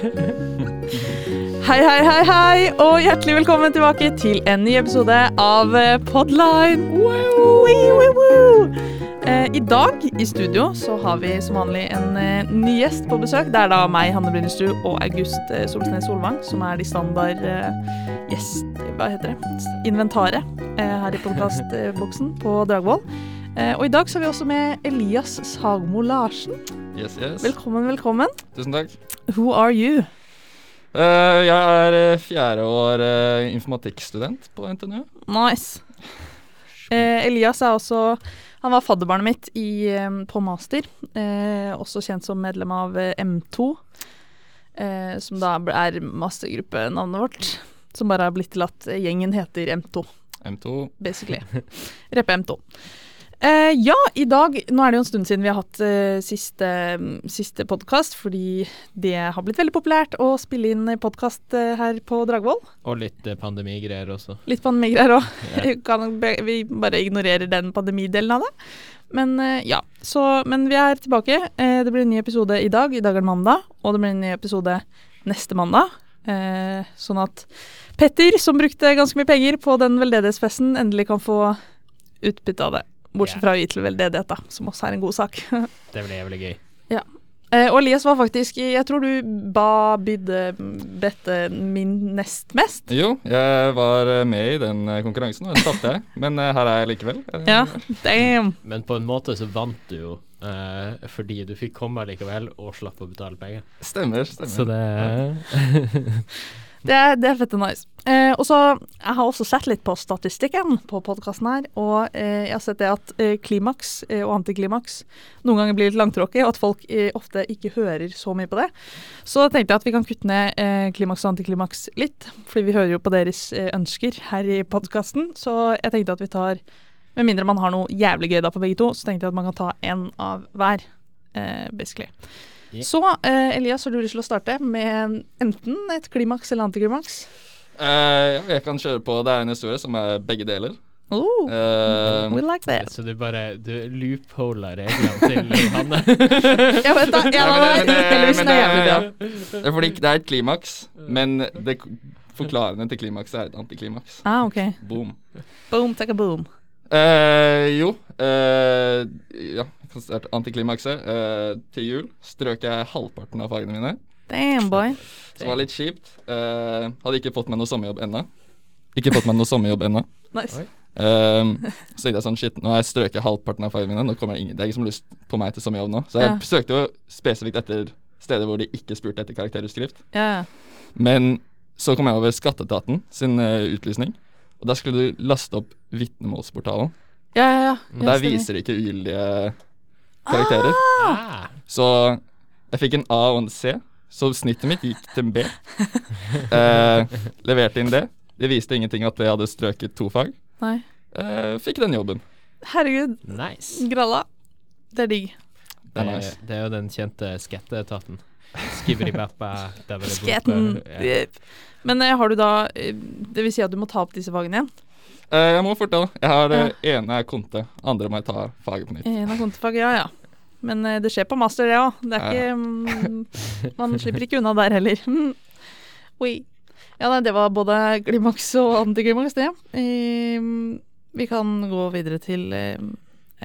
Hei, hei, hei, hei, og hjertelig velkommen tilbake til en ny episode av eh, Podline. Wee, wee, woo. Eh, I dag i studio så har vi som vanlig en eh, ny gjest på besøk. Det er da meg, Hanne Brynestue, og August Solsnes Solvang, som er de standard gjest... Hva heter det? Inventaret her i podkastboksen på Dragvoll. Og i dag så har vi også med Elias Sagmo Larsen. Yes, yes. Velkommen, velkommen. Tusen takk. Who are you? Uh, jeg er eh, fjerde år uh, informatikkstudent på NTNU. Nice. Uh, Elias er også Han var fadderbarnet mitt i, eh, på master. Også kjent som medlem av eh, M2. Eh, som da er mastergruppenavnet vårt. Som bare har blitt til at gjengen heter M2, M2. basically. Reppe M2. Eh, ja, i dag Nå er det jo en stund siden vi har hatt eh, siste, siste podkast, fordi det har blitt veldig populært å spille inn podkast eh, her på Dragvoll. Og litt eh, pandemigreier også. Litt pandemigreier òg. Ja. Vi bare ignorerer den pandemidelen av det. Men eh, ja, så Men vi er tilbake. Eh, Det blir en ny episode i dag. I dag er det mandag. Og det blir en ny episode neste mandag. Sånn at Petter, som brukte ganske mye penger på den veldedighetsfesten, endelig kan få utbytte av det. Bortsett fra å gi til veldedighet, da, som også er en god sak. Det blir jævlig gøy. Eh, og Elias var faktisk Jeg tror du ba bydde bedte min nest mest. Jo, jeg var eh, med i den eh, konkurransen, og den tapte jeg. Men eh, her er jeg likevel. Eh, Ja, damn. Men på en måte så vant du jo, Uh, fordi du fikk komme likevel og slapp å betale penger. Stemmer, stemmer. Så det Det det er fett og nice. Eh, og så, Jeg har også sett litt på statistikken på podkasten her, og eh, jeg har sett det at eh, klimaks eh, og antiklimaks noen ganger blir litt langtråkig, og at folk eh, ofte ikke hører så mye på det. Så jeg tenkte jeg at vi kan kutte ned eh, klimaks og antiklimaks litt, fordi vi hører jo på deres ønsker her i podkasten. Så jeg tenkte at vi tar Med mindre man har noe jævlig gøy da på begge to, så tenkte jeg at man kan ta én av hver, basically. Ja. Så eh, Elias, har du lyst til å starte med enten et klimaks eller antiklimaks? Uh, ja, jeg kan kjøre på. Det er en historie som er begge deler. Oh, uh, we like that. Så du bare Du loopholer reglene til Hanne. Jeg vet da, hver. men det- men det det- fordi det er et klimaks, men det forklarende til klimaks er et antiklimaks. Ah, ok. Boom. Boom, take a boom. Uh, jo Uh, Ja, antiklimakset. Uh, til jul strøk jeg halvparten av fagene mine. Damn, boy. Som var litt kjipt. Uh, hadde ikke fått meg noe sommerjobb ennå. Ikke fått meg noe sommerjobb ennå. Nice. Um, så tenkte jeg sånn, shit, nå har jeg strøket halvparten av fagene mine. Nå kommer det ingen, det er ingen som har lyst på meg til sommerjobb nå. Så jeg Ja. søkte jo spesifikt etter steder hvor de ikke spurte etter karakterutskrift. Ja, ja. Men så kom jeg over Skatteetaten sin uh, utlysning. Og der skulle du laste opp vitnemålsportalen. Ja, ja, ja. Og der viser de ikke ugyldige karakterer. Ah, Så jeg fikk en A og en C, så snittet mitt gikk til en B. Eh, leverte inn det. Det viste ingenting at jeg hadde strøket to fag. Nei. Eh, fikk den jobben. Herregud, nice. gralla. Det er digg. Det er nice. det er jo den kjente skatteetaten. Skibberi-bappa Sketen. Men eh, har du da eh, Det vil si at du må ta opp disse fagene igjen? Eh, jeg må fortelle. Jeg har det ene er konte, andre må jeg ta faget på nytt. En er kontefag, ja ja. Men eh, det skjer på master, det òg. Det er Ja, ikke mm, Man slipper ikke unna der heller. Oi. Ja, nei, det var både klimaks og antiklimaks, det. Ehm, vi kan gå videre til eh,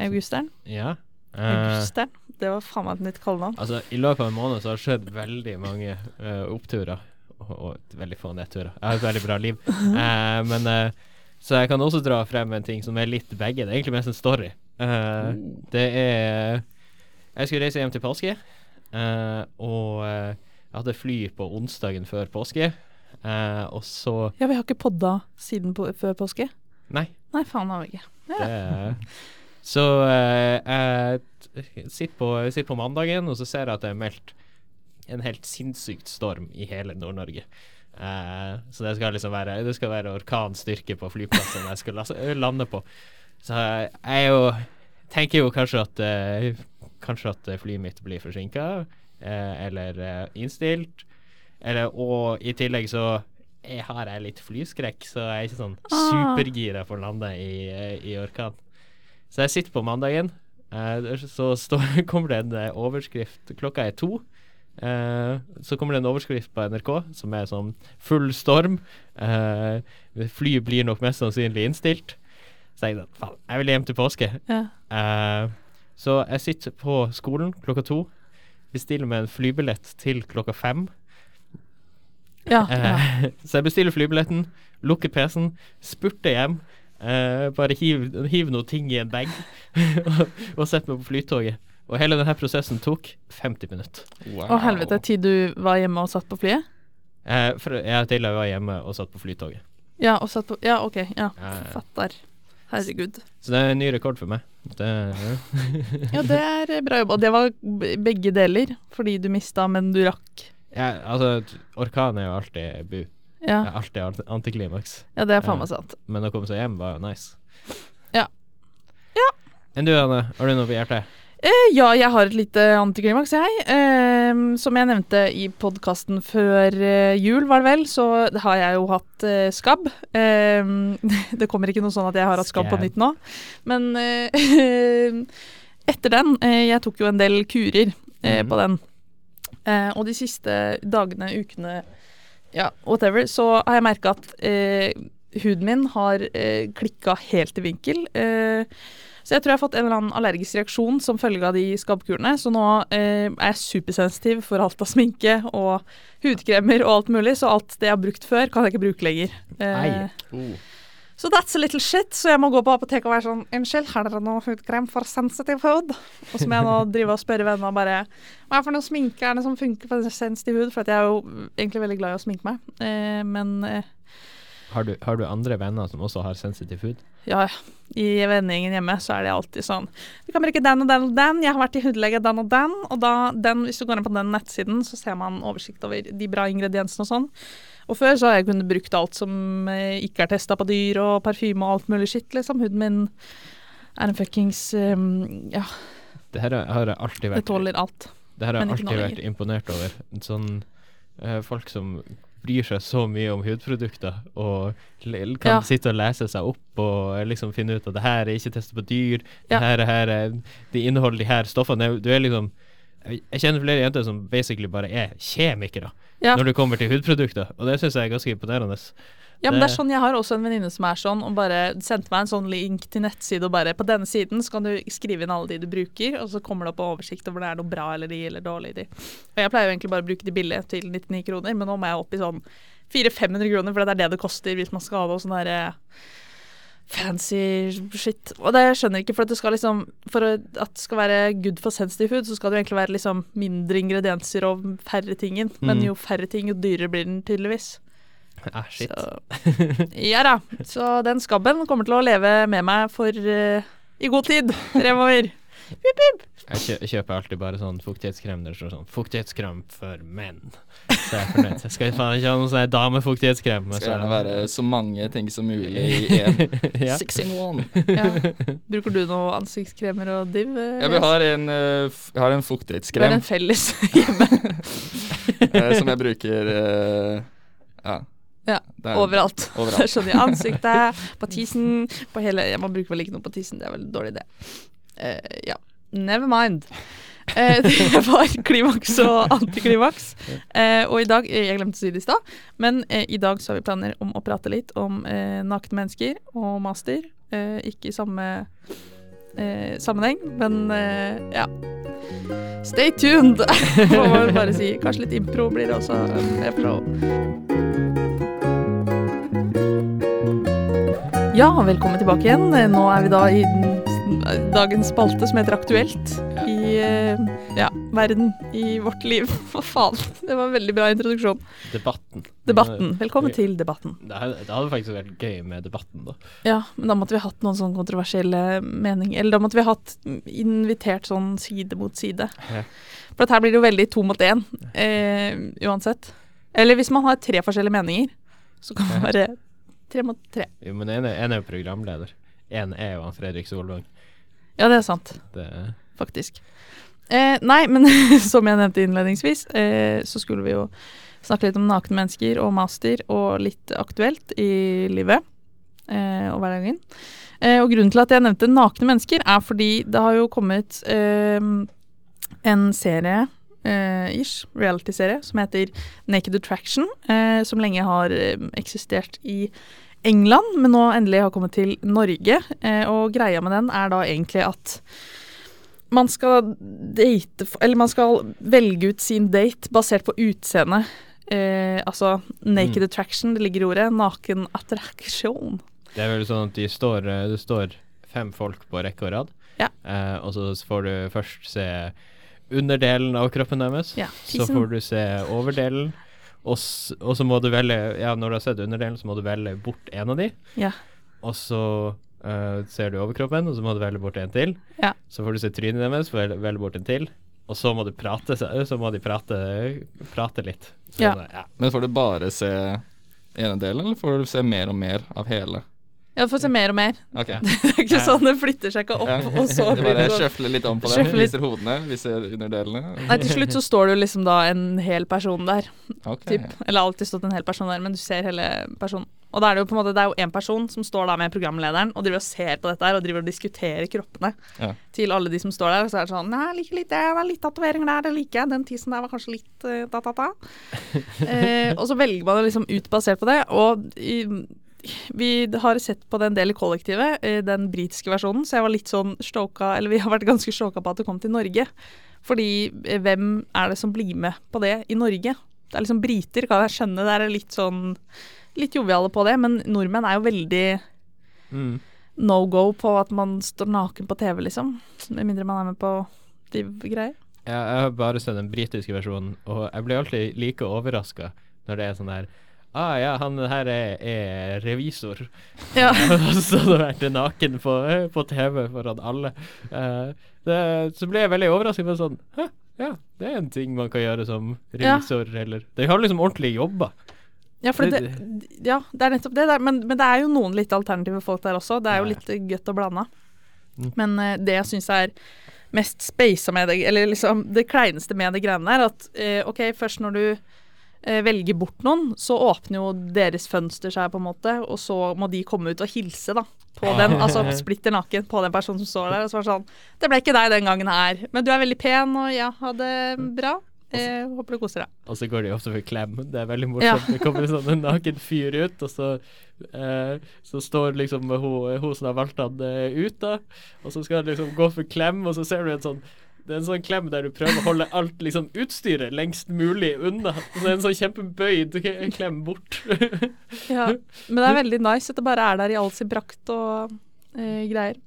Augusteren. Ja. Eh, Augusteren. Det var faen meg et nytt kallenavn. altså, I løpet av en måned så har det skjedd veldig mange uh, oppturer. Og, og veldig få nedturer. Jeg har et veldig bra liv. Uh, men eh, Så jeg kan også dra frem en ting som er litt begge. Det er egentlig mest en story. Eh, Det er Jeg skulle reise hjem til påske, uh, og eh, jeg hadde fly på onsdagen før påske. Uh, og så Ja, vi har ikke podda siden på, før påske. Nei. Nei, faen har vi ikke. Det er, så eh, jeg sitter på, sitter på mandagen, og så ser jeg at det er meldt en helt sinnssykt storm i hele Nord-Norge. Eh, så det skal liksom være Det skal være orkanstyrke på flyplassen jeg skal lande på. Så jeg jo tenker jo kanskje at eh, Kanskje at eh, flyet mitt blir forsinka, eller eh, innstilt. Eller, og i tillegg så jeg har jeg litt flyskrekk, så jeg er ikke sånn Ah. supergira for å lande i, eh, i orkan. Så jeg sitter på mandagen, eh, så står, kommer det en eh, overskrift Klokka er to. Eh, så kommer det en overskrift på NRK som er sånn full storm. Eh, fly blir nok mest sannsynlig innstilt. Så jeg tenkte faen, jeg vil hjem til påske. Ja. Eh, så jeg sitter på skolen klokka to. Bestiller meg en flybillett til klokka fem. Ja, ja. Eh, så jeg bestiller flybilletten, lukker PC-en, spurter hjem. eh, bare hiv, hiv noen ting i en bag og, og setter meg på flytoget. Og hele denne prosessen tok 50 minutter. Wow. Å helvete, tid du var hjemme og satt på flyet? Eh, for jeg til jeg var hjemme og satt på flytoget. Ja, og satt på Ja, OK. Ja, eh. ja. fatter. Herregud. Så det er en ny rekord for meg. Det, Ja, det er bra jobba. Det var begge deler, fordi du mista, men du rakk. ja, altså, orkan er jo alltid bu. Ja, Det er alltid antiklimaks. ja det er faen meg sant. Men å komme seg hjem var jo nice. Ja. Ja. Enn du, Anne? Har du noe på hjertet? Eh, ja, jeg har et lite antiklimaks, jeg. Eh, som jeg nevnte i podkasten før eh, jul, var det vel, så har jeg jo hatt eh, skabb. Eh, det kommer ikke noe sånn at jeg har hatt skabb på nytt nå. Men etter den Jeg tok jo en del kurer Mhm. på den. Og de siste dagene, ukene, ja, whatever, så har jeg merka at huden min har eh, klikka helt i vinkel. Eh, så jeg tror jeg har fått en eller annen allergisk reaksjon som følge av de skabbkurene. Så nå eh, er jeg supersensitiv for alt av sminke og hudkremer og alt mulig. Så alt det jeg har brukt før, kan jeg ikke bruke lenger. Eh, Ei. så that's a little shit. Så jeg må gå på apoteket og være sånn Unnskyld, har dere noe hudkrem for sensitive hud? Og så må jeg nå drive og spørre venner bare Hva er for noen sminke er det som funker for sensitiv hud? For jeg er jo egentlig veldig glad i å sminke meg. Eh, men eh, Har du, har du andre venner som også har sensitiv hud? Ja, i vennegjengen hjemme så er det alltid sånn Du kan bruke den og den og den. Jeg har vært i hudlege den og den. Og da den, hvis du går inn på den nettsiden, så ser man oversikt over de bra ingrediensene og sånn. Og før så har jeg kunnet brukt alt som eh, ikke er testa på dyr, og parfyme og alt mulig skitt, liksom. Huden min er en fuckings um, Ja, Det her har jeg alltid det tåler alt. Det her har jeg alltid vært imponert over. Sånn eh, folk som bryr seg så mye om hudprodukter og kan Ja. sitte og lese seg opp og liksom finne ut at det her er ikke testet på dyr, det her, er- her er, de inneholder de her stoffene. Du er liksom jeg kjenner flere jenter som basically bare er kjemikere Ja. når det kommer til hudprodukter, og det syns jeg er ganske imponerende. Ja, men det er sånn, Jeg har også en venninne som er sånn, og bare sendte meg en sånn link til nettside. og bare På denne siden så kan du skrive inn alle de du bruker, og så kommer det opp en oversikt over det er noe bra eller de eller dårlig de. Og Jeg pleier jo egentlig bare å bruke de billige til 99 kroner, men nå må jeg opp i sånn 400-500 kroner, for det er det det koster hvis man skal ha noe sånn derre fancy shit. Og det skjønner jeg ikke, for at det skal liksom For at det skal være good for sensitive food, så skal det jo egentlig være liksom mindre ingredienser og færre ting. Men Mm. jo færre ting, jo dyrere blir den tydeligvis. Ah, shit. Så, ja da. Så den skabben kommer til å leve med meg for uh, i god tid fremover. Jeg, pip. jeg kjøper alltid bare sånn fuktighetskrem der det står sånn 'fuktighetskrem for menn'. Så jeg er fornøyd. Jeg skal faen ikke ha noen sånn damefuktighetskrem. Skal så- gjerne være så mange ting som mulig i én. ja. Six in one. Ja. Bruker du noe ansiktskremer og div? eh, Ja, vi har en, eh, jeg har en Vi har er en felles hjemme. eh, som jeg bruker eh, ja. Ja, Det er- Overalt. Overalt. Det skjønner jeg. Ansiktet, på tissen, på hele Man bruker vel ikke noe på tissen, det er vel en dårlig idé. Uh, ja. Never mind. Uh, det var klimaks og antiklimaks. Uh, og i dag Jeg glemte å si det i stad, men i dag så har vi planer om å prate litt om nakne mennesker og master. Ikke i samme sammenheng, men ja. Stay tuned, må man bare si. Kanskje litt impro blir det også. eh, flow. Ja, velkommen tilbake igjen. Nå er vi da i dagens spalte som heter Aktuelt. I eh, ja, verden, i vårt liv. Hva faen. Det var en veldig bra introduksjon. Debatten. Debatten. Velkommen til debatten. Det hadde, faktisk vært gøy med debatten, da. Ja, men da måtte vi hatt noen sånn kontroversielle meninger. Eller da måtte vi hatt invitert sånn side mot side. Ja. For at her blir det jo veldig to mot én, eh, uansett. Eller hvis man har tre forskjellige meninger, så kan Ja. være tre mot tre. Jo, men en er, er jo programleder. En er jo han Fredrik Solvang. Ja, det er sant. Det, faktisk. Eh, nei, men som jeg nevnte innledningsvis, eh, så skulle vi jo snakke litt om nakne mennesker og master og litt aktuelt i livet eh, og hverdagen. Eh, og grunnen til at jeg nevnte nakne mennesker, er fordi det har jo kommet eh, en serie eh, ish reality-serie som heter Naked Attraction, eh, som lenge har eh, eksistert i England, men nå endelig har kommet til Norge. Eh, og greia med den er da egentlig at man skal date Eller man skal velge ut sin date basert på utseende. Eh, altså naked Mm. attraction, det ligger i ordet. Naken attraction. Det er vel sånn at de står, eh, det står fem folk på rekke og rad, Ja. og så får du først se underdelen av kroppen deres. Ja, Så får du se overdelen, og, s og så må du velge Ja, når du har sett underdelen, så må du velge bort en av de. Ja. Og så uh, ser du overkroppen, og så må du velge bort en til. Ja. Så får du se trynet deres, vel, velge bort en til. Og så må du prate, så så må de prate, prate litt. Så Ja. ja. Men får du bare se ene delen, eller får du se mer og mer av hele? Ja, får se mer og mer. Ok. Det er ikke sånn det flytter seg ikke opp, Ja. og så blir det sånn. Sjøfle litt om på det. Viser hodene, viser underdelene. Nei, til slutt så står det jo liksom da en hel person der. Ok. Typ. Eller alltid stått en hel person der, men du ser hele personen. Og da er det jo på en måte Det er jo én person som står da med programlederen og driver og ser på dette her og driver og diskuterer kroppene Ja. til alle de som står der. Og så er det sånn Nei, jeg liker litt det, det er litt tatoveringer der, det liker jeg. Den tissen der var kanskje litt uh, da-da-da. eh, og så velger man det liksom ut basert på det. Og i, vi har sett på det en del i kollektivet, eh, den britiske versjonen, så jeg var litt sånn stoka Eller vi har vært ganske stoka på at det kom til Norge. Fordi eh, hvem er det som blir med på det i Norge? Det er liksom briter, kan jeg skjønne. Det er litt sånn Litt joviale på det, men nordmenn er jo veldig Mm. no go på at man står naken på TV, liksom. Med mindre man er med på de greier. Ja, jeg har bare sett den britiske versjonen, og jeg blir alltid like overraska når det er sånn der Ah ja, han her er, er revisor. Ja. Så hadde vært naken på, på TV foran alle. Uh, det, så ble jeg veldig overrasket. på sånn Hæ, ja, det er en ting man kan gjøre som Ja. revisor, eller De har liksom ordentlige jobber. Ja, det, ja, det er nettopp det. det er, men, men det er jo noen litt alternative folk der også. Det er jo Ja, ja. litt godt å blande. Mm. Men uh, det jeg syns er mest space med det, eller liksom det kleineste med det greiene der, at uh, OK, først når du eh, velger bort noen, så åpner jo deres fønster seg, på en måte, og så må de komme ut og hilse, da. På den, altså splitter naken på den personen som står der. Og så var det sånn Det ble ikke deg den gangen her, men du er veldig pen, og ja, ha det bra. Eh, håper du koser deg. Og så går de ofte for klem. Det er veldig morsomt. Det kommer en sånn en naken fyr ut, og så, eh, så står liksom hun, hun som har valgt han eh, ut, da. Og så skal han liksom gå for klem, og så ser du en sånn det er en sånn klem der du prøver å holde alt liksom utstyret lengst mulig unna. Så det er en sånn kjempebøyd klem bort. Ja, men det er veldig nice at det bare er der i all sin prakt og eh, greier.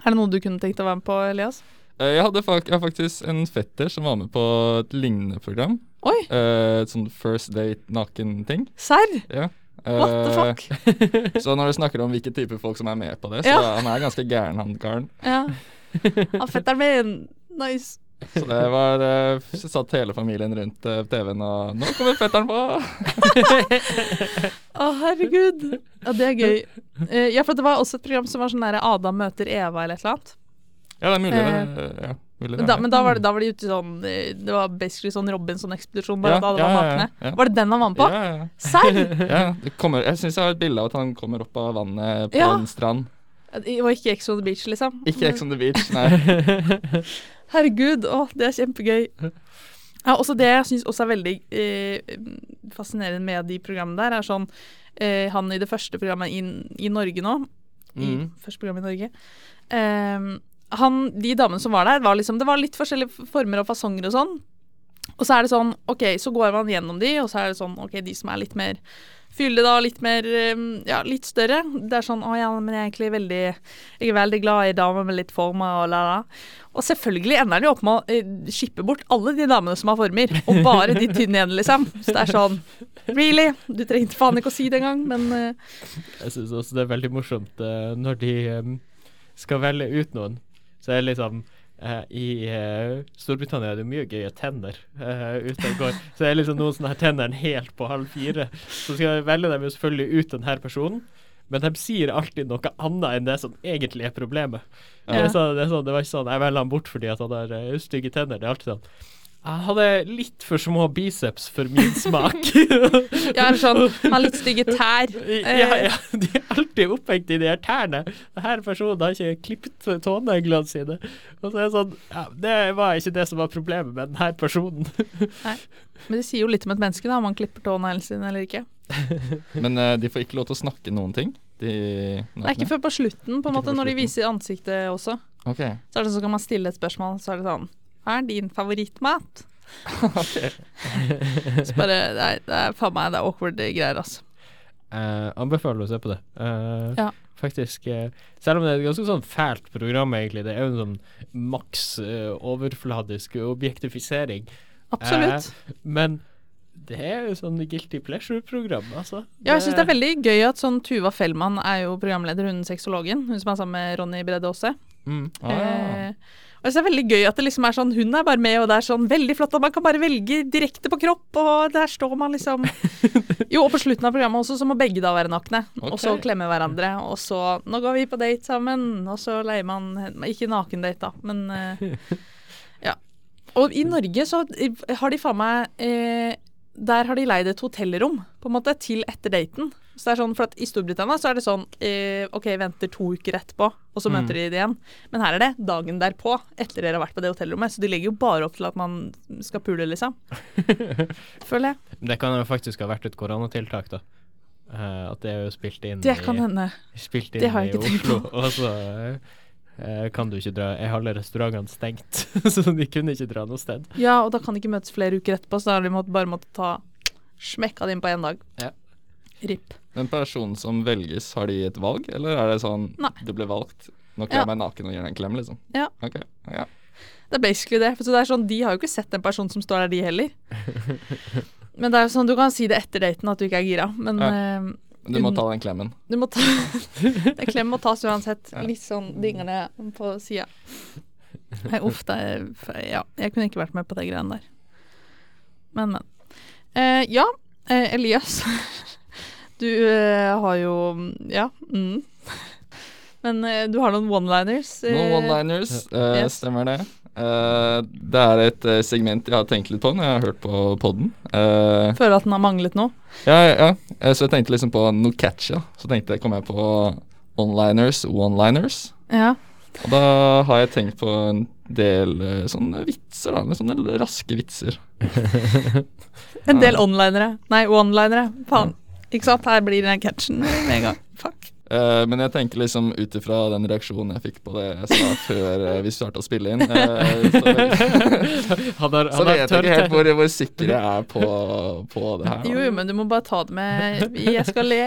Er det noe du kunne tenkt å være med på, Elias? Eh, Jeg, hadde jeg har faktisk en fetter som var med på et lignende program. Oi, Eh, Et sånn first date naken-ting. serr? Ja. What the Eh, fuck? Så når du snakker om hvilke typer folk som er med på det, så Ja. han er ganske gæren, han karen. Ja. Han fetteren min. Nice. Så det var Så satt hele familien rundt eh, TV-en og Nå kommer fetteren på! Å, herregud. Ja, det er gøy. Uh, ja, for det var også et program som var sånn der Adam møter Eva eller et eller annet. Ja, det er mulig, uh, det. Ja, mulig det. Men da, men da var, det, da var det ute sånn Det var basically sånn Robinson-ekspedisjon, bare Ja, at alle ja, var ja, nakne. ja. Var det den han var med på? Ja, ja, ja. Serr? ja kommer, jeg syns jeg har et bilde av at han kommer opp av vannet på Ja. en strand. Og ikke Ex on the Beach, liksom? Ikke Ex on the Beach, nei. Herregud, å, det er kjempegøy. Ja, også Det jeg syns også er veldig eh, fascinerende med de programmene der, er sånn eh, Han i det første programmet i, i Norge nå, i Mm. første program i Norge eh, han, De damene som var der, var liksom Det var litt forskjellige former og fasonger og sånn. Og så er det sånn, OK, så går man gjennom de, og så er det sånn, OK, de som er litt mer fyldige, da, litt mer eh, Ja, litt større. Det er sånn Å ja, men jeg er egentlig veldig Jeg er veldig glad i damer med litt former og la la. Og selvfølgelig ender de opp med å eh, skippe bort alle de damene som har former, og bare de tynne igjen, liksom. Så det er sånn Really? Du trengte faen ikke å si det engang, men uh. Jeg syns også det er veldig morsomt eh, når de em, skal velge ut noen. Så er det liksom eh, I uh, Storbritannia er det mye gøye tenner uh, ute og går. Så det er liksom noen sånne her tenner helt på halv fire. Så skal jeg velge dem jo selvfølgelig ut denne personen. Men de sier alltid noe annet enn det som egentlig er problemet. Det, Ja. er sånn, det, er sånn, det var ikke sånn Jeg velger han bort fordi han har stygge tenner. Det er alltid sånn Jeg hadde litt for små biceps for min smak. Ja, eller sånn, har litt stygge tær. ja, ja, de er alltid opphengt i de her tærne. Denne personen har ikke klippet tåneglene sine. Og så er det sånn ja, Det var ikke det som var problemet med denne personen. Men det sier jo litt om et menneske, da, om man klipper tåneglene sine eller ikke. Men uh, de får ikke lov til å snakke noen ting? De Det er ikke før på slutten, på en måte, på når de viser ansiktet også. Okay. Så er det sånn, så kan man stille et spørsmål, så er det sånn Hva er din favorittmat? Så bare er, det er faen meg det er awkward greier, altså. Uh, anbefaler å se på det. Uh, Ja. Faktisk. Uh, selv om det er et ganske sånn fælt program, egentlig. Det er jo en sånn maks overfladisk objektifisering. Absolutt. Men det er jo sånn guilty pleasure-program, altså. Ja, jeg syns det er veldig gøy at sånn Tuva Fellmann er jo programleder, hun sexologen. Hun som er sammen med Ronny Bredde Aase. mm. Ah, og jeg synes det er veldig gøy at det liksom er sånn Hun er bare med, og det er sånn veldig flott at man kan bare velge direkte på kropp, og der står man liksom Jo, og på slutten av programmet også, så må begge da være nakne. Og så klemme hverandre, og så Nå går vi på date sammen, og så leier man Ikke nakendate, da, men uh, Ja. Og i Norge så har de faen meg eh, Der har de leid et hotellrom, på en måte, til etter daten. Så det er sånn, for at I Storbritannia så er det sånn eh, OK, venter to uker etterpå, og så Mm. møter de det igjen. Men her er det dagen derpå, etter dere har vært på det hotellrommet. Så de legger jo bare opp til at man skal pule, liksom. Føler jeg. Det kan jo faktisk ha vært et koronatiltak, da. Uh, at det er jo spilt inn Det kan i, hende. spilt inn Det har jeg i ikke tenkt på. og så eh, kan du ikke dra Er alle restaurantene stengt, så de kunne ikke dra noe sted. Ja, og da kan de ikke møtes flere uker etterpå, så da har de måtte, bare måttet ta smekka det inn på én dag. Ja. RIP. Den personen som velges, har de et valg, eller er det sånn Nei. du ble valgt? Nå Ja. kler jeg meg naken og gir deg en klem, liksom? Ja. Ok, ja. Det er basically det. For så det er sånn, De har jo ikke sett en person som står der, de heller. Men det er jo sånn, du kan si det etter daten at du ikke er gira, men Ja. eh, Men du må ta den klemmen. du må ta Den klemmen må tas uansett. Litt sånn dinglende på sida. Uff, det er Ja, jeg kunne ikke vært med på de greiene der. Men, men. Eh, ja, eh, Elias. Du eh, har jo Ja. Mm. Men eh, du har noen one-liners. eh, Noen one-liners, eh, yes. stemmer det. Eh, det er et eh, segment jeg har tenkt litt på når jeg har hørt på podden. Uh, Føler at den har manglet noe. ja, ja, ja. Eh, så jeg tenkte liksom på da. Så tenkte jeg, kom jeg på onliners, one-liners. Ja. Og da har jeg tenkt på en del eh, sånne vitser, da. Sånne raske vitser. En del onlinere. Nei, one-linere. Faen. Ikke sant? Her blir den catchen med en gang. Fuck. Eh, men jeg tenker liksom ut ifra den reaksjonen jeg fikk på det jeg sa før eh, vi starta å spille inn, uh, så, Han er, han så, vet jeg ikke helt hvor, hvor sikker jeg er på, på det her. da. Jo, jo, men du må bare ta det med Jeg skal le,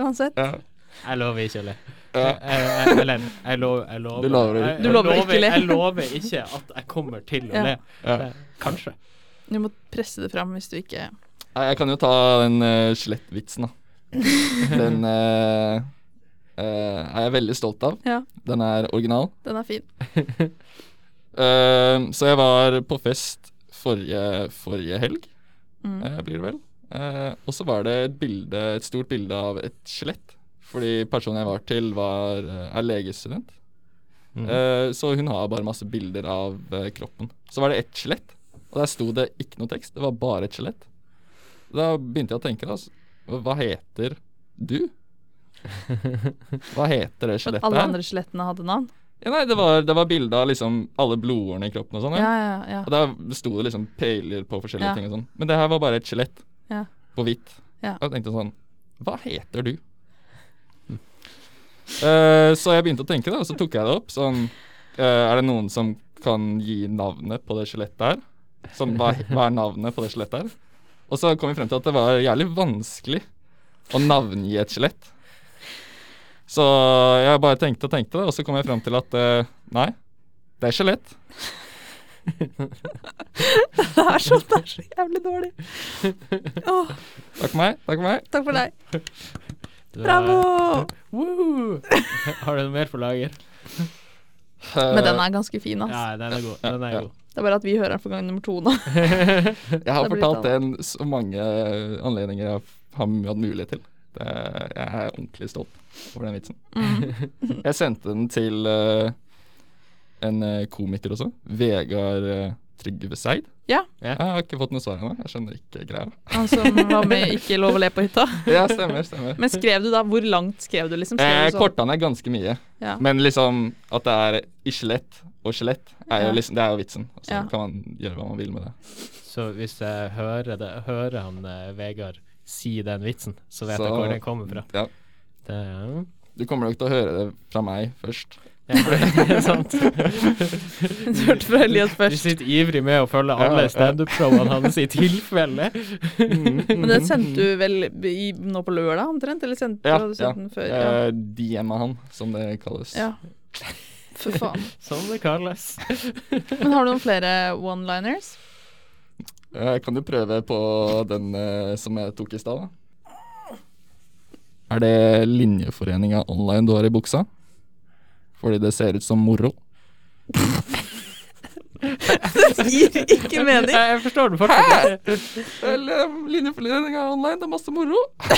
uansett. Ja. Jeg lover ikke å le. Ellen, Jeg, jeg, eller, jeg, lov, jeg lover Du lover jeg. Du lover ikke le. Jeg lover ikke at jeg kommer til å Ja. le. Ja. Kanskje. Du må presse det fram hvis du ikke Jeg kan jo ta den uh, skjelettvitsen, da. Den uh, uh, er jeg veldig stolt av. Ja, Den er original. den er fin. Uh, så jeg var på fest forrige, forrige helg, Mm. blir det vel. Eh, og så var det et bilde, et stort bilde av et skjelett. Fordi personen jeg var til, var, er legestudent. Mm. Eh, så hun har bare masse bilder av kroppen. Så var det ett skjelett, og der sto det ikke noe tekst. Det var bare et skjelett. Da begynte jeg å tenke, da. Hva heter du? Hva heter det skjelettet alle andre skjelettene hadde navn. Ja, nei, det var, det var bilde av liksom alle blodårene i kroppen og sånn. Ja, Ja. ja, ja. Og da sto det liksom peiler på forskjellige Ja. ting og sånn. Men det her var bare et skjelett Ja. på hvitt. Ja. Og jeg tenkte sånn Hva heter du? Uh, så jeg begynte å tenke, da, og så tok jeg det opp. Sånn uh, Er det noen som kan gi navnet på det skjelettet her? Sånn, hva, hva er navnet på det skjelettet her? Og så kom vi frem til at det var jævlig vanskelig å navngi et skjelett. Så jeg bare tenkte og tenkte, og så kom jeg frem til at eh, nei, det er skjelett. Det er så, det er så jævlig dårlig. Oh. Takk for meg. Takk for meg. takk for deg. Bravo! Woo! Har du noe mer på lager? Men den er ganske fin, altså. Ja, den er god. Den er Ja. god. Det er bare at vi hører den for gang nummer to nå. Jeg har Det fortalt det en, så mange anledninger jeg har hatt mulighet til. Det, jeg er ordentlig stolt over den vitsen. Mm. Jeg sendte den til uh, en eh, komiker også. Vegard, eh, Trygve Seid? Ja. Ja. Jeg har ikke fått noe svar ennå. Jeg skjønner ikke greia. Han som var med Ikke lov å le på hytta. Ja, stemmer, stemmer. Men skrev du da Hvor langt skrev du, liksom? Skrev Eh, du sånn- Korta ned ganske mye. Ja. Men liksom at det er i skjelett og skjelett, er jo liksom, det er jo vitsen. Og så Ja. kan man gjøre hva man vil med det. Så hvis jeg hører, det, hører han eh, Vegard si den vitsen, så vet Så- jeg hvor den kommer fra. Ja. Det ja. Du kommer nok til å høre det fra meg først. Ja, det er sant. Du hørte fra Elias Du sitter ivrig med å følge alle standup-showene hans i tilfelle. Men den sendte du vel i, nå på lørdag omtrent? Eller sendte Ja, du ja. den før? Ja. uh, DM-a han, som det kalles. ja. For faen. Som det kalles. Men har du noen flere one-liners? Jeg kan jo prøve på den uh, som jeg tok i stad. da. Er det linjeforeninga online du har i buksa? Fordi det ser ut som moro. Det gir ikke mening. Jeg, jeg forstår det fortsatt ikke. Eller linjeforeninga online, det er masse moro.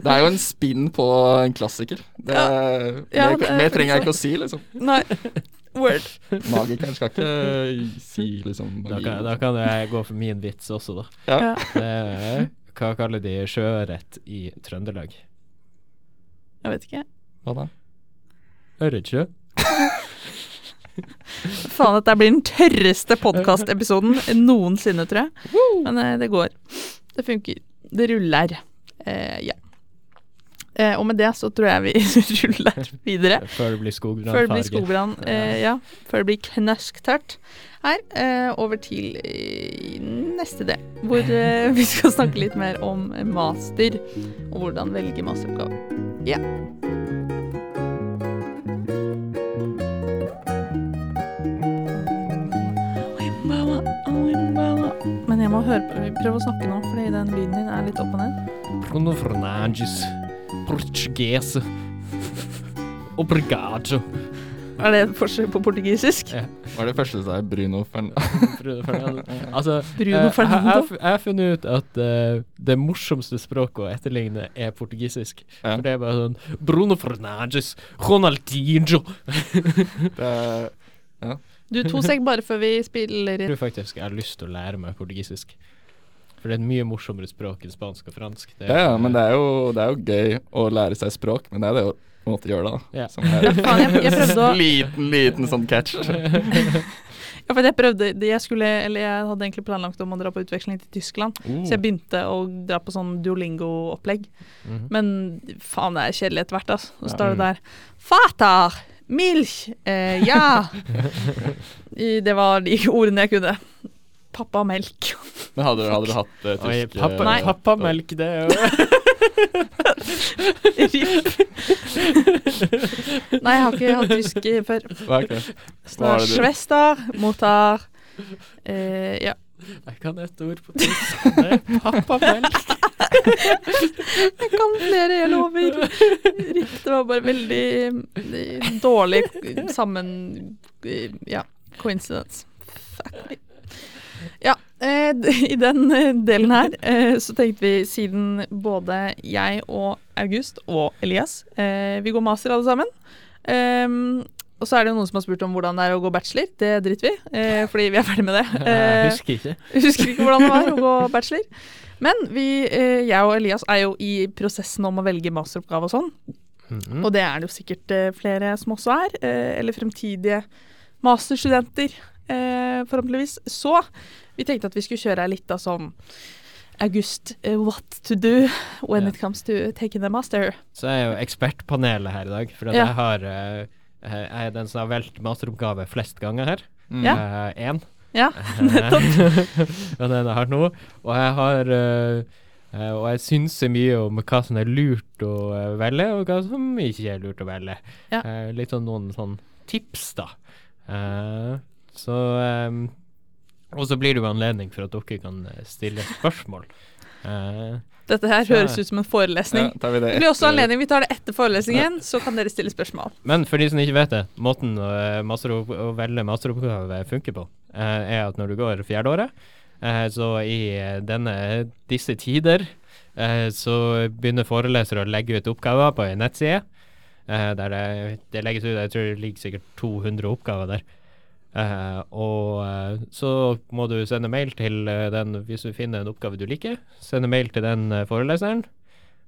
det er jo en spinn på en klassiker. Det, Ja, mer, det er mer trenger jeg ikke å si, liksom. Nei. Word. Magikeren skal ikke si liksom Da kan, da kan jeg gå for min vits også, da. Ja. Ja. Det hva kaller de sjøørret i Trøndelag? Jeg vet ikke. Hva da? Ørretsjø. Faen, dette blir den tørreste podkastepisoden noensinne, tror jeg. Men eh, det går. Det funker. Det ruller. Eh, ja. Eh, og med det så tror jeg vi ruller videre. Før det blir skogbrann. Før det blir skogbrann. Eh, ja. Før det blir knøsktørt her. Eh, over til neste del, hvor vi skal snakke litt mer om master. Og hvordan velge masteroppgave. Ja. Men jeg må høre på, prøve å snakke nå, fordi den lyden din er litt opp og ned. Bruno Fernandes. Portugese. Obrigado. Er det et forskjell på portugisisk? Ja. Hva er det første du sa? Bruno Fern... Bruno Fernandes. Altså, Bruno eh, jeg- Fernando? Jeg, har funnet ut at uh, det morsomste språket å etterligne er portugisisk. Ja. For det er bare sånn Bruno Fernandes, Ronaldinho Det er, Du, to sek bare før vi spiller Jeg tror faktisk jeg har lyst til å lære meg portugisisk. For det er et mye morsommere språk enn spansk og fransk. Det ja, ja, men det er, jo, det er jo gøy å lære seg språk, men det er det å på en måte gjøre det, da. Ja. Som er faen, jeg, jeg å liten, liten sånn catch. Ja, for jeg prøvde det jeg skulle Eller jeg hadde egentlig planlagt om å dra på utveksling til Tyskland. uh. Så jeg begynte å dra på sånn Duolingo-opplegg. Mhm. Men faen, det er kjedelig etter hvert, altså. Så Ja. står det der Fatar! Milch! Eh, ja! Det var de ordene jeg kunne. Pappa melk. Men hadde, hadde du hatt uh, Oi, pappa, Nei. pappamelk, det er jo Nei, jeg har ikke hatt tysk eh, før. Okay. er er er Schwester, motar eh, Ja. Jeg kan ett ord på tysk. Det er pappamelk. Jeg kan flere, jeg lover. Det var bare veldig eh, dårlig sammen... eh, Ja, coincidence. Fuck. Ja, eh, i den delen her så tenkte vi siden både jeg og August og Elias Vi går master alle sammen. Og så er det jo noen som har spurt om hvordan det er å gå bachelor. Det driter vi eh, fordi vi er ferdig med det. Eh, husker ikke. husker ikke hvordan det var å gå bachelor. Men vi, eh, jeg og Elias er jo i prosessen om å velge masteroppgave og sånn. Mhm. Og det er det jo sikkert eh, flere som også er. Eh, eller fremtidige masterstudenter, eh, forhåpentligvis. Så vi tenkte at vi skulle kjøre litt av sånn August, uh, what to do when yeah. it comes to taking the master. Så jeg er jo ekspertpanelet her i dag, for Ja. jeg har eh, Jeg er den som har valgt masteroppgave flest ganger her. Mm. Ja. Én. Ja, og den jeg har nå. Og jeg har Uh, eh, Og jeg synser mye om hva som er lurt å uh, velge, og hva som ikke er lurt å velge. Ja. Uh, litt sånn noen sånn tips, da. Eh, så um, Og så blir det jo anledning for at dere kan eh, stille spørsmål. Eh, Dette her høres ut som en forelesning. Ja, tar vi det Det blir også anledning, vi tar det etter forelesningen, så kan dere stille spørsmål. Men for de som ikke vet det, måten å, masteropp, å velge masteroppgave funker på, eh, er at når du går fjerdeåret, eh, så i eh, denne, disse tider, eh, så begynner forelesere å legge ut oppgaver på en nettside, eh, der det, det legges ut, jeg tror det ligger sikkert 200 oppgaver der. Eh, og eh, så må du sende mail til eh, den hvis du finner en oppgave du liker. Sende mail til den foreleseren.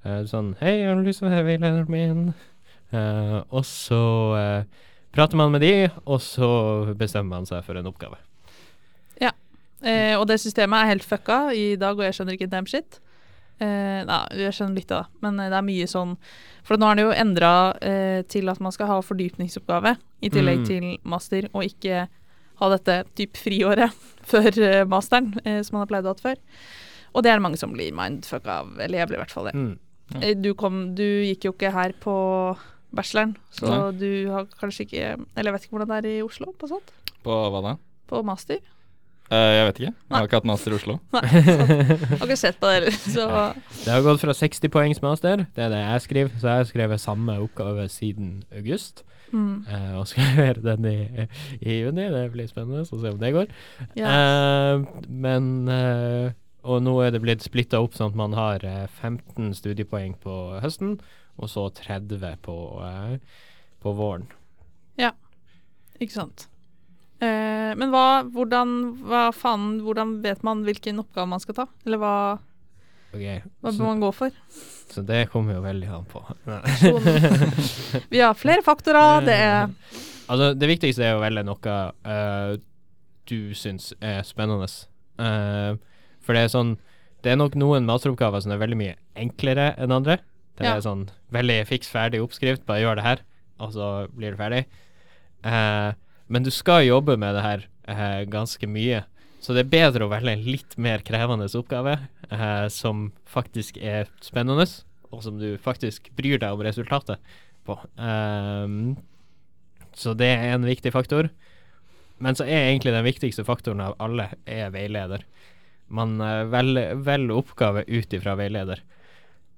Sånn 'Hei, jeg har lyst til å være veilederen min.' Og så prater man med de, og så bestemmer man seg for en oppgave. Eh, og det systemet er helt fucka i dag, og jeg skjønner ikke damn shit. Eh, nei, jeg skjønner litt av det, men eh, det er mye sånn For nå er det jo endra uh, til at man skal ha fordypningsoppgave i tillegg Mm. til master, og ikke ha dette typ friåret før uh, masteren, eh, som man har pleid å ha hatt før. Og det er det mange som blir mindfucka av, eller jeg blir i hvert fall det. Mm. Eh, Du, kom, du gikk jo ikke her på bacheloren, så Nei. du har kanskje ikke Eller jeg vet ikke hvordan det er i Oslo på sånt? På hva da? På master? Eh, jeg vet ikke. Jeg har ikke hatt master i Oslo. Nei, sant. har ikke sett på det heller, så Det har gått fra 60 poengs master, det er det jeg skriver, så jeg har skrevet samme oppgave siden august. mm, Uh, og skal gjøre den i, i juni. Det blir spennende å se om det går. Yes. Uh, men uh, Og nå er det blitt splitta opp sånn at man har eh, 15 studiepoeng på høsten, og så 30 på, på våren. Ikke sant. Eh, men hva, hvordan, hva faen, hvordan vet man hvilken oppgave man skal ta? Eller hva, okay, hva bør man gå for? så det kommer jo veldig an på. Vi har flere faktorer, det er Altså, det viktigste er å velge noe uh, du syns er spennende. Uh, for det er sånn Det er nok noen masteroppgaver som er veldig mye enklere enn andre. Det Ja. er sånn veldig fiks ferdig oppskrift, bare gjør det her, og så blir det ferdig. Eh, men du skal jobbe med det her eh, ganske mye. Så det er bedre å velge en litt mer krevende oppgave eh, som faktisk er spennende, og som du faktisk bryr deg om resultatet på. Um, så det er en viktig faktor. Men så er egentlig den viktigste faktoren av alle er veileder. Man uh, velger velger oppgave ut ifra veileder.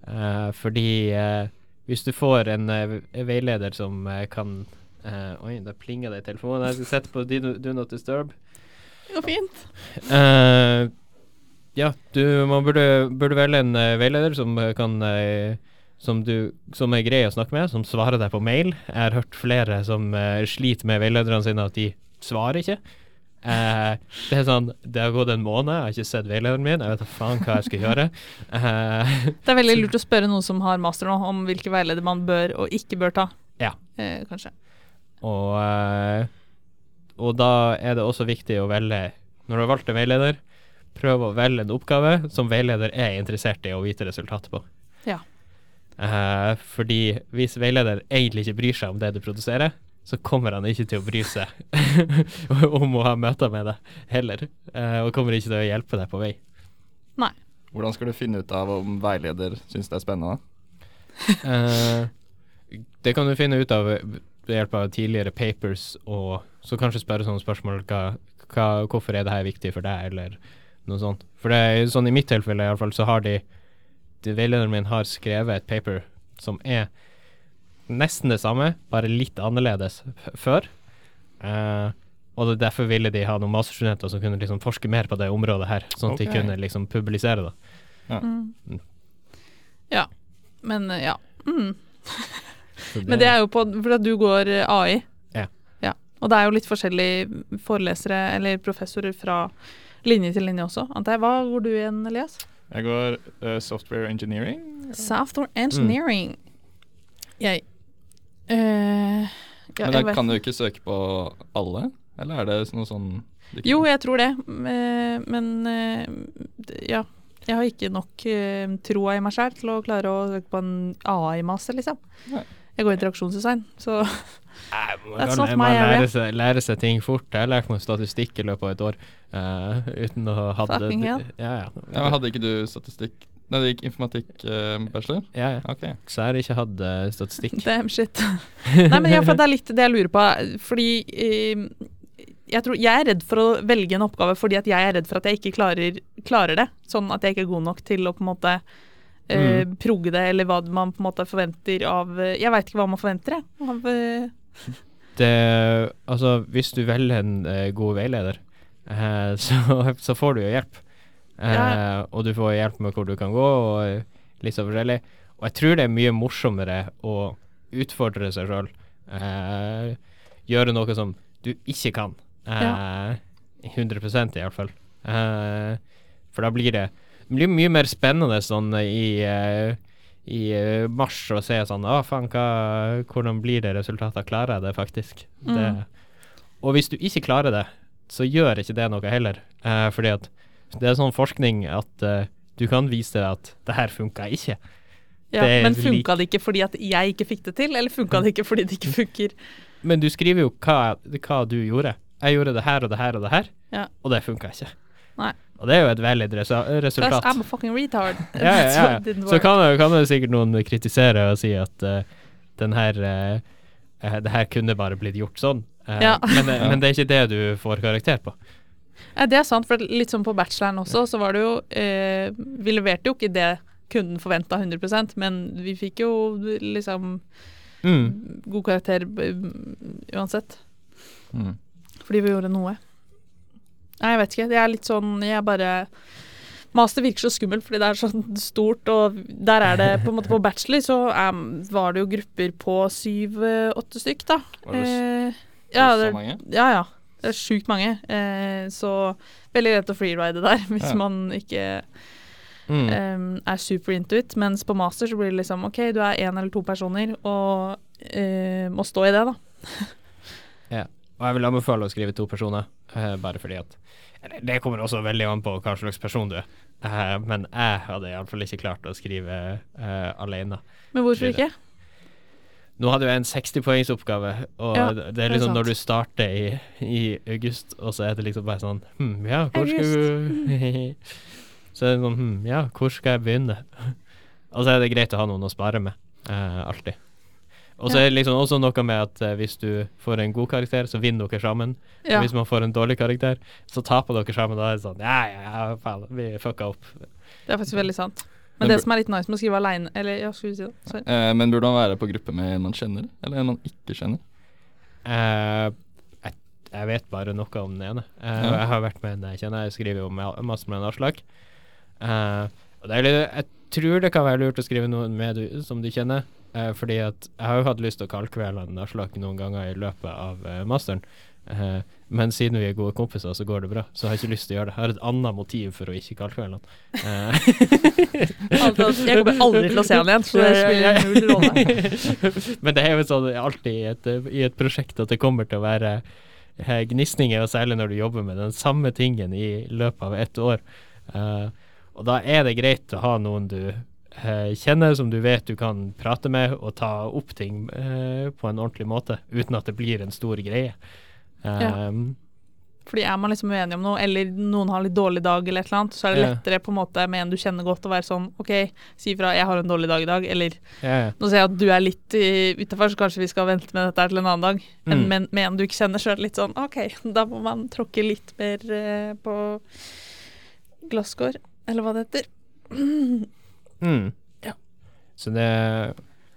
Eh, fordi eh, hvis du får en eh, veileder som eh, kan eh, Oi, da plinger det i telefonen. Jeg skal sette på do, do not disturb. Det går fint. Uh, ja, du man burde, burde velge en uh, veileder som kan som, du, som er grei å snakke med, som svarer deg på mail. Jeg har hørt flere som sliter med veilederne sine, at de svarer ikke. Uh, det er sånn Det har gått en måned, jeg har ikke sett veilederen min, jeg vet da faen hva jeg skal gjøre. Uh, Det er veldig lurt å spørre noen som har master nå, om hvilke veileder man bør og ikke bør ta. Ja. Uh, kanskje. Og, eh, og da er det også viktig å velge Når du har valgt en veileder, prøv å velge en oppgave som veileder er interessert i å vite resultatet på. Ja. Eh, fordi hvis veileder egentlig ikke bryr seg om det du produserer, så kommer han ikke til å bry seg om å ha møter med deg heller. eh, og kommer ikke til å hjelpe deg på vei. Hvordan skal du finne ut av om veileder syns det er spennende? Eh, det kan du finne ut av ved hjelp av tidligere papers, og så kanskje spørre sånne spørsmål hva, hva, Hvorfor er det her viktig for deg, eller noe sånt. For det er sånn i mitt tilfelle i alle fall, så har de, de Veilederen min har skrevet et paper som er nesten det samme, bare litt annerledes før. Uh, og det, derfor ville de ha noen masterstudenter som kunne liksom forske mer på det området her, sånn at Ok. de kunne liksom publisere det. Ja. Mm. Ja. Men eh, ja. Mm. Men det er jo på fordi at du går eh, AI. Ja. ja. Og det er jo litt forskjellige forelesere eller professorer fra linje til linje også, antar jeg. Hva går du igjen, Elias? Jeg går uh, software engineering. Software engineering. Jeg uh, ja, Men da kan du ikke søke på alle? Eller er det noe sånn Jo, jeg tror det. Men ja. Jeg har ikke nok troa i meg sjøl til å klare å søke på en AI-master, liksom. Nei. Jeg går interaksjonsdesign, så Nei, man kan man lærer, seg, lære seg ting fort. Jeg lærte lært meg statistikk i løpet av et år uh, uten å ha det. Ja, ja. ja, Hadde ikke du statistikk Nei, det gikk informatikk-bachelor? ja, ja. ok. Så jeg har ikke hatt uh, statistikk. damn shit. Nei, men ja, for det er litt det jeg lurer på, fordi eh, jeg, tror, jeg er redd for å velge en oppgave fordi at jeg er redd for at jeg ikke klarer, klarer det. Sånn at jeg ikke er god nok til å på en måte eh, Mm. progge det, eller hva man på en måte forventer av eh, Jeg veit ikke hva man forventer, jeg. Av, eh, Det, altså, hvis du velger en uh, god veileder, uh, så, så får du jo hjelp. Uh, Ja. Og du får hjelp med hvor du kan gå, og litt så forskjellig. Og jeg tror det er mye morsommere å utfordre seg sjøl. gjøre noe som du ikke kan, Eh, 100% iallfall. Uh, for da blir det det blir mye mer spennende sånn i, eh, i eh, mars å se sånn Å, faen, hva, hvordan blir det resultatet? Klarer jeg det faktisk? Mm. Det, og hvis du ikke klarer det, så gjør ikke det noe heller. Eh, fordi at det er sånn forskning at eh, du kan vise deg at det her funka ikke. Ja, Det men funka det ikke fordi at jeg ikke fikk det til, eller funka det ikke fordi det ikke funker? Men du skriver jo hva, hva du gjorde. Jeg gjorde det her og det her og det her, Ja. og det funka ikke. Nei. Og det er jo et valid resultat. Plus. I'm a fucking retard. Ja, ja, ja. Så kan, det- kan det sikkert noen kritisere og si at uh, den her uh, det her kunne bare blitt gjort sånn. Uh, Ja. men, men det er ikke det du får karakter på. Ja, det er sant, for litt sånn på bacheloren også, så var det jo eh, Vi leverte jo ikke det kunden forventa 100% men vi fikk jo liksom Mm. god karakter uansett. Mm. Fordi vi gjorde noe. Nei, jeg vet ikke. Det er litt sånn Jeg bare Master virker så skummelt fordi det er sånn stort, og der er det på en måte På bachelor så er, var det jo grupper på syv-åtte stykk, da. Var det Eh, ja, det så mange? ja, ja. Det er sjukt mange. Eh, så veldig lett å freeride der hvis Ja. man ikke Mm. um, er super into it. Mens på master så blir det liksom OK, du er én eller to personer og uh, må stå i det, da. Og jeg vil anbefale å skrive to personer, eh, bare fordi at Det kommer også veldig an på hva slags person du er, Eh, men jeg hadde iallfall ikke klart å skrive uh, alene. Men hvorfor ikke? Nå hadde jeg en 60-poengsoppgave, og Ja, det det er liksom liksom er når du starter i, i august, og så er det liksom bare sånn Hm, ja, hvor skal du Så er det sånn Hm, ja, hvor skal jeg begynne? og så er det greit å ha noen å spare med, eh, alltid. Og så Ja. er det liksom også noe med at eh, hvis du får en god karakter, så vinner dere sammen. Ja. Og hvis man får en dårlig karakter, så taper dere sammen. Da er det sånn Ja, ja, ja, faen, vi fucka opp. Det er faktisk veldig sant. Men Men det som er litt nice med å skrive aleine Eller ja, skulle vi si det? Sorry. Eh, men burde man være på gruppe med en man kjenner, eller en man ikke kjenner? Eh, jeg, jeg vet bare noe om den ene. Eh, Ja. Jeg har vært med en jeg kjenner. Jeg skriver jo ma- masse med en Aslak. Eh, og det er litt, jeg tror det kan være lurt å skrive noen med du, som du kjenner. Eh, fordi at jeg har jo hatt lyst til å kaldkvele en Aslak noen ganger i løpet av eh, masteren. Eh, men siden vi er gode kompiser, så går det bra. Så jeg har ikke lyst til å gjøre det. Jeg har et annet motiv for å ikke kaldkvele han. Eh, Altså, jeg kommer aldri til å se han igjen, så det spiller null rolle. Men det er jo sånn alltid i et, i et prosjekt at det kommer til å være gnisninger, og særlig når du jobber med den samme tingen i løpet av ett år. Eh, og da er det greit å ha noen du kjenner, som du vet du kan prate med og ta opp ting eh, på en ordentlig måte, uten at det blir en stor greie. Eh, Ja. Fordi er man liksom uenig om noe, eller noen har litt dårlig dag, eller et eller annet, så er det lettere på en måte med en du kjenner godt, å være sånn OK, si ifra 'jeg har en dårlig dag i dag', eller ja, ja. nå ser jeg at du er litt uh, utafor, så kanskje vi skal vente med dette til en annen dag. Men Mm. med, med en du ikke kjenner, så er det litt sånn OK, da må man tråkke litt mer eh, på glasskår, eller hva det heter. Mm. Ja. Så det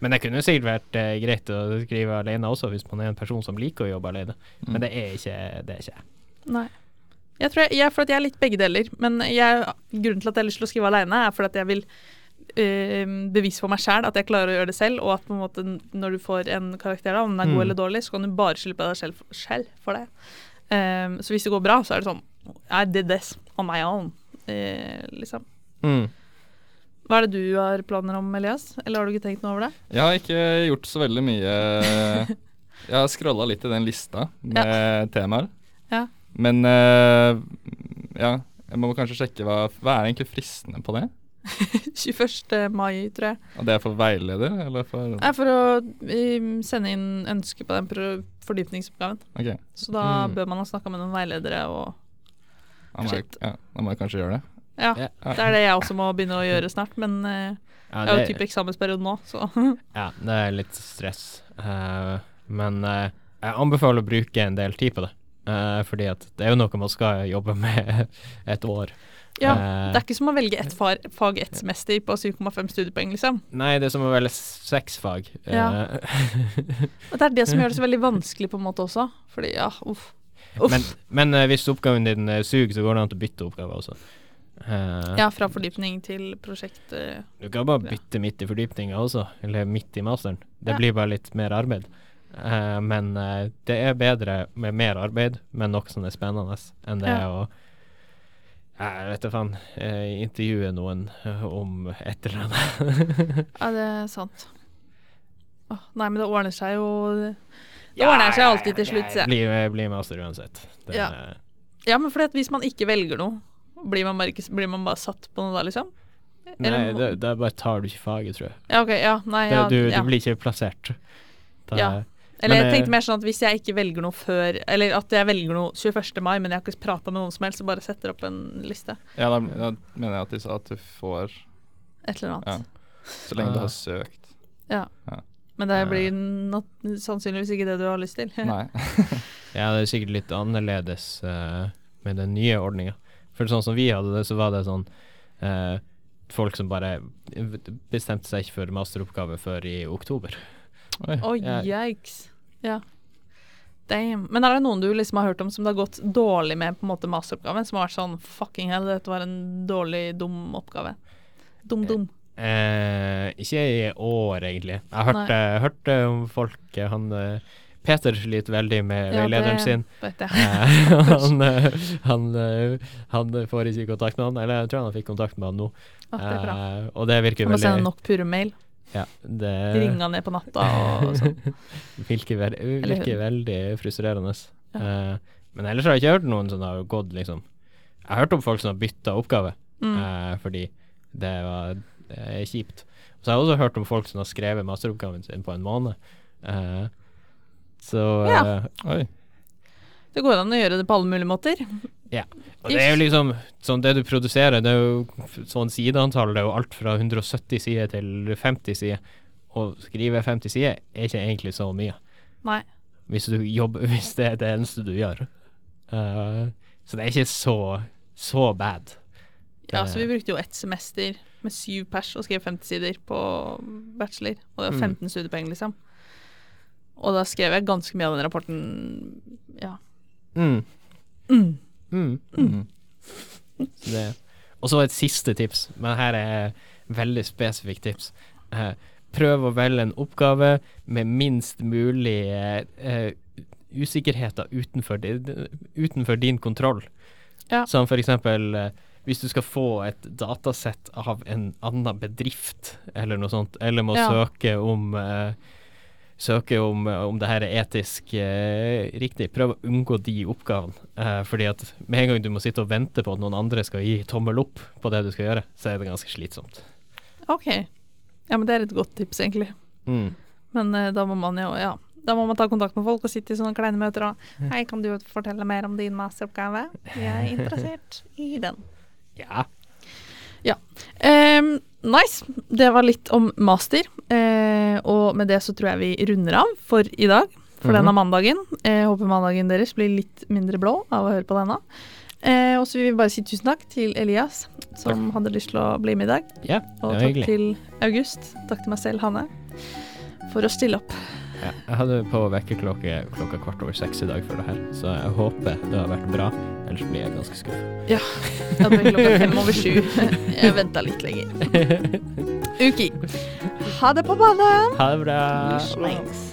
Men det kunne sikkert vært eh, greit å skrive alene også, hvis man er en person som liker å jobbe alene. Mm. Men det er ikke det. Er ikke. Nei. Jeg tror jeg, jeg, for at jeg er litt begge deler. Men jeg, grunnen til at jeg har lyst til å skrive alene, er for at jeg vil øh, bevise for meg sjæl at jeg klarer å gjøre det selv, og at på en måte når du får en karakter, da, om den er god Mm. eller dårlig, så kan du bare skylde på deg selv, selv for det. Um, så hvis det går bra, så er det sånn I did this on my own, uh, liksom. Mm. Hva er det du har planer om, Elias? Eller har du ikke tenkt noe over det? Jeg har ikke gjort så veldig mye Jeg har scrolla litt i den lista med temaer. Ja. Men eh, ja, jeg må kanskje sjekke hva Hva er egentlig fristende på det? 21. mai, tror jeg. Og det er for veileder, eller for er for å um, sende inn ønske på den fordypningsoppgaven. Okay. Så da Mm. bør man ha snakka med noen veiledere og Shit. ja, da må jeg kanskje gjøre det. Ja, det er det jeg også må begynne å gjøre snart, men uh, Ja, jeg har jo det- type eksamensperiode nå, så Ja, det er litt stress. Uh, men uh, jeg anbefaler å bruke en del tid på det. Uh, fordi at det er jo noe man skal jobbe med et år. Ja. Det er ikke som å velge ett fag, ett semester på 7,5 studiepoeng, liksom. Nei, det er som å velge seks fag. Ja. Og det er det som gjør det så veldig vanskelig, på en måte også. Fordi, ja, uff. Uff. men men hvis oppgaven din suger, så går det an å bytte oppgave også. Eh, Ja, fra fordypning til prosjekt. eh, Du kan bare bytte midt i fordypninga også, eller midt i masteren. Det Ja. blir bare litt mer arbeid. Eh, men det er bedre med mer arbeid, men nok som er spennende, enn det Ja. å jeg vet da faen. intervjue noen om et eller annet. Ja, det er sant. Åh, nei, men det ordner seg jo Det ordner seg alltid til slutt, sier jeg. Blir bli master uansett. Den, Ja. Ja, men fordi at hvis man ikke velger noe, blir man bare, ikke, blir man bare satt på noe da, liksom? Nei, det, det er bare tar du ikke faget, tror jeg. Ja, ok, ja, nei, Det, ja, du, ja. du blir ikke plassert. Da, Ja. Eller Men, jeg eh, tenkte mer sånn at hvis jeg ikke velger noe før Eller at jeg velger noe 21. mai, men jeg har ikke prata med noen som helst, så bare setter opp en liste. Ja, da, da mener jeg at de sa at du får Et eller Ja. annet. Så lenge du Ah. har søkt. Ja, Men det blir not, sannsynligvis ikke det du har lyst til. Nei. Ja, det er sikkert litt annerledes uh, med den nye ordninga. For sånn som vi hadde det, så var det sånn eh, Folk som bare bestemte seg ikke for masteroppgave før i oktober. Oi. oh, yikes. Ja. Damn. Men er det noen du liksom har hørt om som det har gått dårlig med på en måte masteroppgaven? Som har vært sånn fucking hell, dette var en dårlig, dum oppgave. Dum, dum. Eh, ikke i år, egentlig. Jeg hørte, hørte om folk eh, Han eh, Peter sliter veldig med Ja, veilederen sin. Eh, han, eh, han, eh, han får ikke kontakt med han, eller jeg tror han fikk kontakt med han nå. Ah, det er bra. Og det virker veldig Han må sende nok pure mail. ja, det Ringe ned på natta og sånn. virker, ve virker veldig frustrerende. Ja. Uh, men ellers har jeg ikke hørt noen som har gått liksom Jeg har hørt om folk som har bytta oppgave Mm. uh, fordi det var det er kjipt. Så jeg har også hørt om folk som har skrevet masteroppgaven sin på en måned. Eh, så Ja. eh, Oi. Det går an å gjøre det på alle mulige måter. Ja. Og det er jo liksom sånn det du produserer, det er jo sånn sideantall, det er jo alt fra 170 sider til 50 sider. Å skrive 50 sider er ikke egentlig så mye, Nei. hvis du jobber, hvis det er det eneste du gjør. Uh, så det er ikke så, så bad. Ja, så vi brukte jo ett semester med syv pers og skrev 50 sider på bachelor. Og det var Mm. 15 studiepoeng, liksom. Og da skrev jeg ganske mye av den rapporten Ja. Mm. Mm. Mm. Mm. Så. Og så et siste tips, men her er et veldig spesifikt tips. Uh, prøv å velge en oppgave med minst mulig eh, usikkerheter utenfor, utenfor din kontroll. Ja. Som for eksempel eh, hvis du skal få et datasett av en annen bedrift, eller noe sånt, eller må Ja. søke om eh, Søke om, eh, om det her er etisk eh, riktig. Prøv å unngå de oppgavene. Eh, fordi at med en gang du må sitte og vente på at noen andre skal gi tommel opp på det du skal gjøre, så er det ganske slitsomt. OK. Ja, men det er et godt tips, egentlig. Mm. Men eh, da må man jo Ja. Da må man ta kontakt med folk og sitte i sånne kleine møter og Hei, kan du fortelle mer om din masteroppgave? Jeg er interessert i den. Ja. Ehm, nice. Det var litt om master. Uh, og med det så tror jeg vi runder av for i dag. For Mhm. denne mandagen. Jeg håper mandagen deres blir litt mindre blå av å høre på denne. Eh, og så vil vi bare si tusen takk til Elias, som hadde lyst til å bli med i dag. ja, Og takk hyggelig. til August. Takk til meg selv, Hanne, for å stille opp. Ja, jeg hadde på vekkerklokke klokka kvart over seks i dag for det her, så jeg håper det har vært bra. Ellers blir jeg ganske skuffa. Ja, det hadde klokka fem over sju. Jeg venta litt lenger. Uki. Ha det på banen! ha det bra. Slengs.